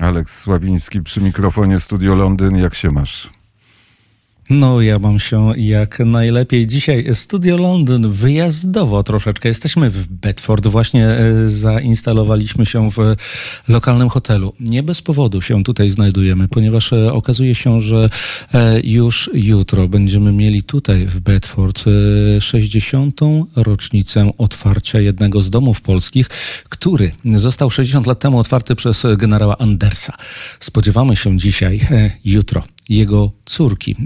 Aleks Sławiński przy mikrofonie Studio Londyn. Jak się masz? No, ja mam się jak najlepiej. Dzisiaj Studio Londyn wyjazdowo troszeczkę. Jesteśmy w Bedford. Właśnie e, zainstalowaliśmy się w lokalnym hotelu. Nie bez powodu się tutaj znajdujemy, ponieważ e, okazuje się, że e, już jutro będziemy mieli tutaj w Bedford 60. rocznicę otwarcia jednego z domów polskich, który został 60 lat temu otwarty przez generała Andersa. Spodziewamy się dzisiaj, jutro jego córki,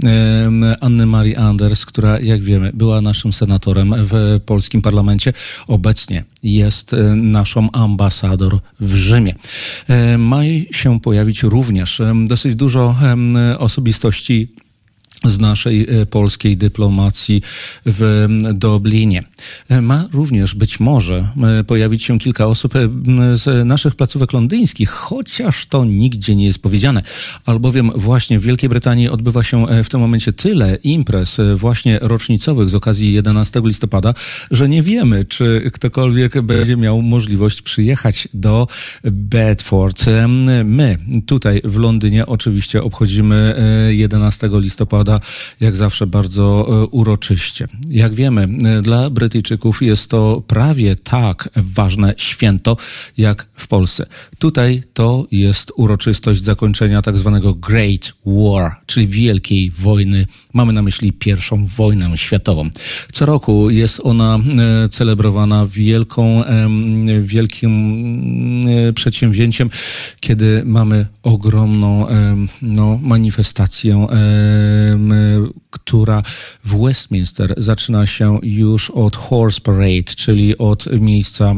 Anny Marii Anders, która, jak wiemy, była naszym senatorem w polskim parlamencie, obecnie jest naszą ambasador w Rzymie. Ma się pojawić również dosyć dużo osobistości z naszej e, polskiej dyplomacji w Dublinie. E, ma również być może e, pojawić się kilka osób z naszych placówek londyńskich, chociaż to nigdzie nie jest powiedziane. Albowiem właśnie w Wielkiej Brytanii odbywa się w tym momencie tyle imprez właśnie rocznicowych z okazji 11 listopada, że nie wiemy, czy ktokolwiek będzie miał możliwość przyjechać do Bedford. My tutaj w Londynie oczywiście obchodzimy 11 listopada jak zawsze bardzo e, uroczyście. Jak wiemy, e, dla Brytyjczyków jest to prawie tak ważne święto jak w Polsce. Tutaj to jest uroczystość zakończenia tak zwanego Great War, czyli Wielkiej Wojny. Mamy na myśli pierwszą wojnę światową. Co roku jest ona e, celebrowana wielką, wielkim przedsięwzięciem, kiedy mamy ogromną no, manifestację która w Westminster zaczyna się już od Horse Parade, czyli od miejsca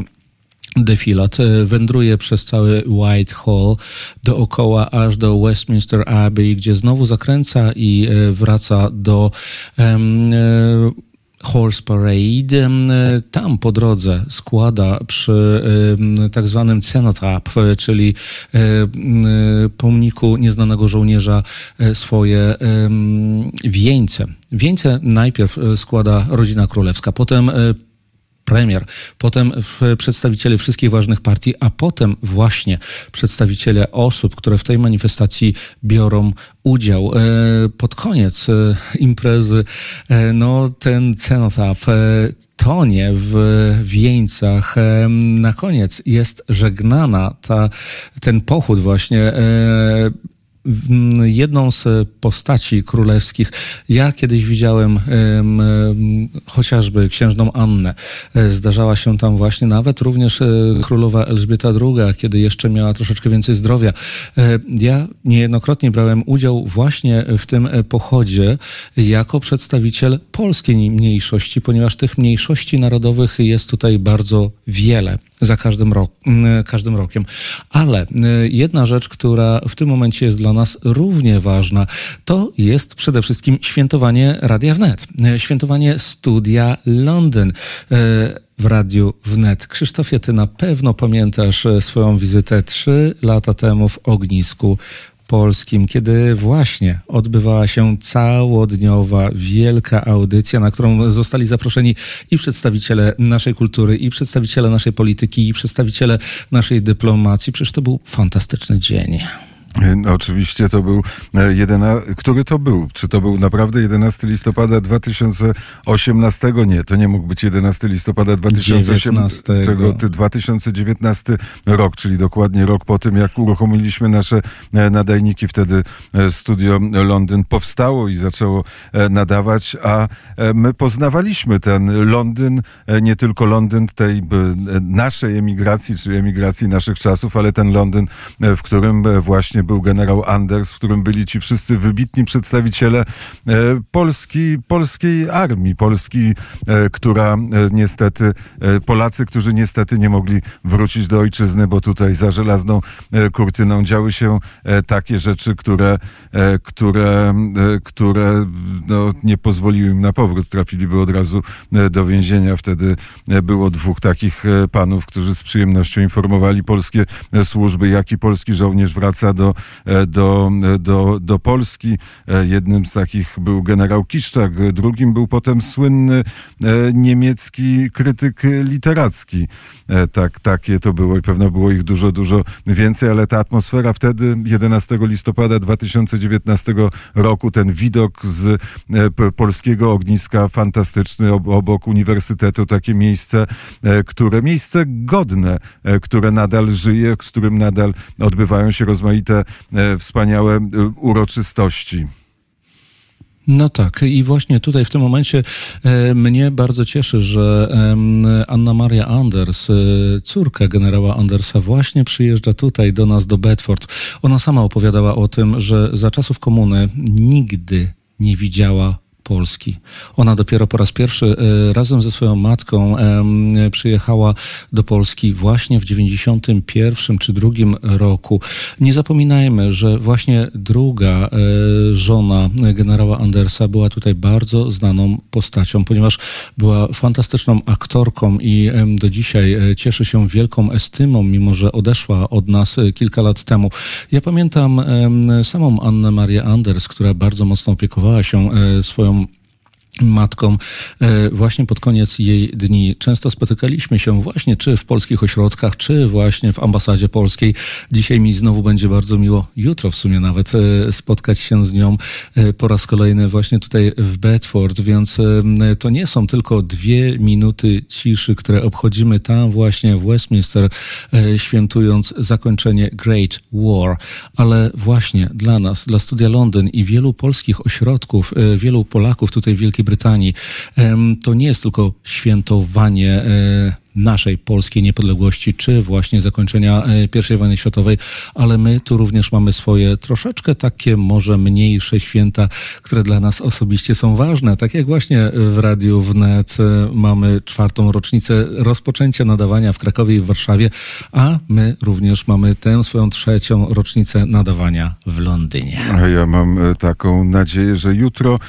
defilat. Wędruje przez cały Whitehall dookoła aż do Westminster Abbey, gdzie znowu zakręca i e, wraca do um, Horse Parade. Tam po drodze składa przy tak zwanym Cenotap, czyli pomniku nieznanego żołnierza e, swoje wieńce. Wieńce najpierw e, składa rodzina królewska, potem e, premier, potem przedstawiciele wszystkich ważnych partii, a potem właśnie przedstawiciele osób, które w tej manifestacji biorą udział. E, pod koniec e, imprezy e, no, ten cenotap tonie w wieńcach. Na koniec jest żegnana ta, ten pochód właśnie jedną z postaci królewskich. Ja kiedyś widziałem chociażby księżną Annę. E, zdarzała się tam właśnie nawet również e, królowa Elżbieta II, kiedy jeszcze miała troszeczkę więcej zdrowia. E, ja niejednokrotnie brałem udział właśnie w tym pochodzie jako przedstawiciel polskiej mniejszości, ponieważ tych mniejszości narodowych jest tutaj bardzo wiele za każdym, rok, każdym rokiem. Ale jedna rzecz, która w tym momencie jest dla nas równie ważna, to jest przede wszystkim świętowanie Radia Wnet, świętowanie studia Londyn w Radiu Wnet. Krzysztofie, ty na pewno pamiętasz swoją wizytę trzy lata temu w ognisku polskim, kiedy właśnie odbywała się całodniowa, wielka audycja, na którą zostali zaproszeni i przedstawiciele naszej kultury, i przedstawiciele naszej polityki, i przedstawiciele naszej dyplomacji. Przecież to był fantastyczny dzień. No, oczywiście to był e, jedyna, który to był? Czy to był naprawdę 11 listopada 2018? Nie, to nie mógł być 11 listopada 2018, 2019 rok, czyli dokładnie rok po tym, jak uruchomiliśmy nasze e, nadajniki. Wtedy e, studio Londyn powstało i zaczęło nadawać, a my poznawaliśmy ten Londyn, nie tylko Londyn tej naszej emigracji, czy emigracji naszych czasów, ale ten Londyn, w którym właśnie był generał Anders, w którym byli ci wszyscy wybitni przedstawiciele e, Polski, polskiej armii, Polski, e, która e, niestety, Polacy, którzy niestety nie mogli wrócić do ojczyzny, bo tutaj za żelazną kurtyną działy się takie rzeczy, które, które, które no, nie pozwoliły im na powrót. Trafiliby od razu do więzienia. Wtedy było dwóch takich panów, którzy z przyjemnością informowali polskie służby, jaki polski żołnierz wraca do do, do, do Polski. Jednym z takich był generał Kiszczak, drugim był potem słynny niemiecki krytyk literacki. Tak, takie to było i pewno było ich dużo, dużo więcej, ale ta atmosfera wtedy, 11 listopada 2019 roku, ten widok z polskiego ogniska fantastyczny obok uniwersytetu, takie miejsce, które miejsce godne, które nadal żyje, w którym nadal odbywają się rozmaite, e, wspaniałe e, uroczystości. No tak, i właśnie tutaj w tym momencie e, mnie bardzo cieszy, że Anna Maria Anders, córka generała Andersa, właśnie przyjeżdża tutaj do nas, do Bedford. Ona sama opowiadała o tym, że za czasów komuny nigdy nie widziała Polski. Ona dopiero po raz pierwszy e, razem ze swoją matką przyjechała do Polski właśnie w 91 czy drugim roku. Nie zapominajmy, że właśnie druga e, żona generała Andersa była tutaj bardzo znaną postacią, ponieważ była fantastyczną aktorką i do dzisiaj e, cieszy się wielką estymą, mimo że odeszła od nas kilka lat temu. Ja pamiętam samą Annę Marię Anders, która bardzo mocno opiekowała się swoją matką e, właśnie pod koniec jej dni. Często spotykaliśmy się właśnie czy w polskich ośrodkach, czy właśnie w ambasadzie polskiej. Dzisiaj mi znowu będzie bardzo miło, jutro w sumie nawet, e, spotkać się z nią e, po raz kolejny właśnie tutaj w Bedford, więc to nie są tylko dwie minuty ciszy, które obchodzimy tam właśnie w Westminster, świętując zakończenie Great War, ale właśnie dla nas, dla Studia Londyn i wielu polskich ośrodków, wielu Polaków tutaj w Wielkiej Brytanii, to nie jest tylko świętowanie e, naszej polskiej niepodległości, czy właśnie zakończenia e, I wojny światowej, ale my tu również mamy swoje troszeczkę takie może mniejsze święta, które dla nas osobiście są ważne. Tak jak właśnie w Radiu Wnet e, mamy czwartą rocznicę rozpoczęcia nadawania w Krakowie i w Warszawie, a my również mamy tę swoją trzecią rocznicę nadawania w Londynie. A ja mam e, taką nadzieję, że jutro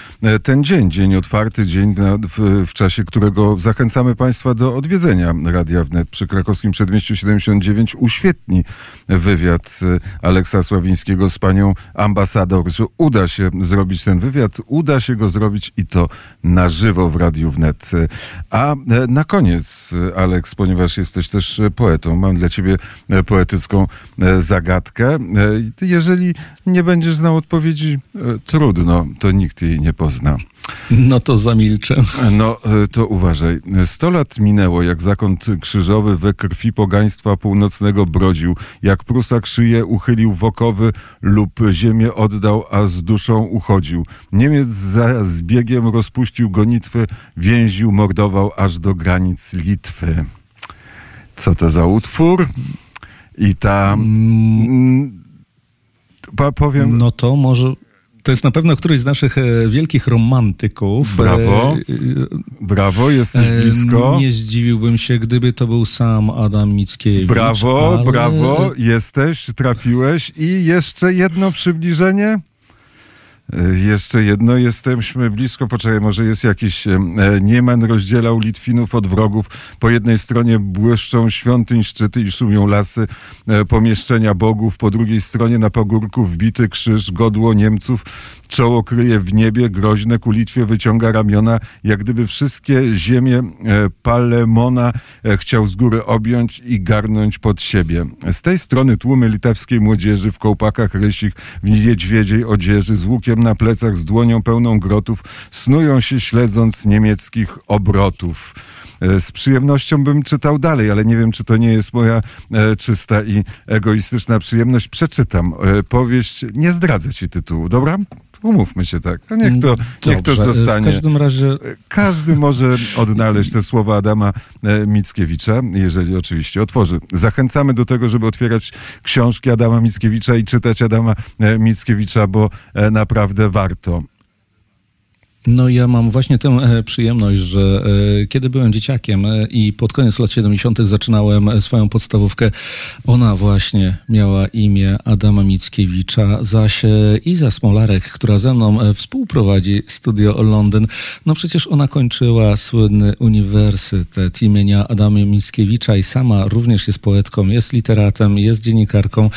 ten dzień, dzień otwarty, dzień w, w czasie którego zachęcamy Państwa do odwiedzenia Radia Wnet przy krakowskim przedmieściu 79 uświetni wywiad Aleksa Sławińskiego z panią ambasador, że uda się zrobić ten wywiad, uda się go zrobić i to na żywo w Radiu Wnet. A na koniec, Aleks, ponieważ jesteś też poetą, mam dla ciebie poetycką zagadkę. Jeżeli nie będziesz znał odpowiedzi, trudno, to nikt jej nie pozna. No to zamilczę. No to uważaj. Sto lat minęło, jak zakon krzyżowy we krwi pogaństwa północnego brodził, jak Prusak szyję uchylił wokowy lub ziemię oddał, a z duszą uchodził. Niemiec za zbiegiem rozpuścił gonitwy, więził, mordował aż do granic Litwy. Co to za utwór? I ta... Mm, powiem... No to może to jest na pewno któryś z naszych e, wielkich romantyków. Brawo. E, Brawo, jesteś e, blisko. Nie zdziwiłbym się, gdyby to był sam Adam Mickiewicz. Brawo, ale... brawo, jesteś, trafiłeś. I jeszcze jedno przybliżenie. Jeszcze jedno, jesteśmy blisko, poczekaj, może jest jakiś Nieman rozdzielał Litwinów od wrogów. Po jednej stronie błyszczą świątyń szczyty i szumią lasy pomieszczenia bogów, po drugiej stronie na pagórku wbity krzyż, godło Niemców, czoło kryje w niebie, groźne ku Litwie wyciąga ramiona, jak gdyby wszystkie ziemie Palemona chciał z góry objąć i garnąć pod siebie. Z tej strony tłumy litewskiej młodzieży w kołpakach rysich, w niedźwiedziej odzieży, z łukiem na plecach z dłonią pełną grotów, snują się śledząc niemieckich obrotów. E, z przyjemnością bym czytał dalej, ale nie wiem, czy to nie jest moja e, czysta i egoistyczna przyjemność. Przeczytam e, powieść, nie zdradzę ci tytułu, dobra? Umówmy się tak. A niech to, niech to zostanie. W każdym razie. Każdy może odnaleźć te słowa Adama Mickiewicza, jeżeli oczywiście otworzy. Zachęcamy do tego, żeby otwierać książki Adama Mickiewicza i czytać Adama Mickiewicza, bo naprawdę warto. No ja mam właśnie tę e, przyjemność, że e, kiedy byłem dzieciakiem e, i pod koniec lat 70. zaczynałem swoją podstawówkę, ona właśnie miała imię Adama Mickiewicza, zaś Iza Smolarek, która ze mną współprowadzi Studio Londyn, no przecież ona kończyła słynny uniwersytet imienia Adama Mickiewicza i sama również jest poetką, jest literatem, jest dziennikarką,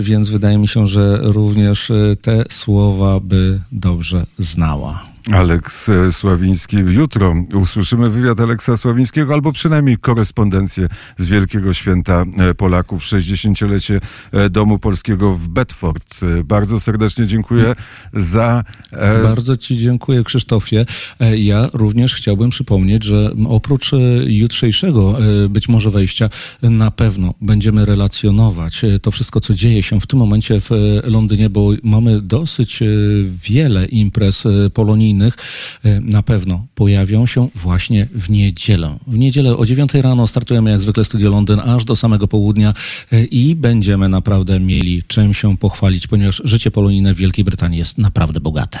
więc wydaje mi się, że również te słowa by dobrze znała. Aleks Sławiński. Jutro usłyszymy wywiad Aleksa Sławińskiego, albo przynajmniej korespondencję z Wielkiego Święta e, Polaków, 60-lecie e, Domu Polskiego w Bedford. E, bardzo serdecznie dziękuję za... Bardzo Ci dziękuję, Krzysztofie. Ja również chciałbym przypomnieć, że oprócz jutrzejszego być może wejścia, na pewno będziemy relacjonować to wszystko, co dzieje się w tym momencie w Londynie, bo mamy dosyć wiele imprez polonijnych, innych e, na pewno pojawią się właśnie w niedzielę. W niedzielę o 9 rano startujemy jak zwykle Studio Londyn aż do samego południa e, i będziemy naprawdę mieli czym się pochwalić, ponieważ życie polonijne w Wielkiej Brytanii jest naprawdę bogate.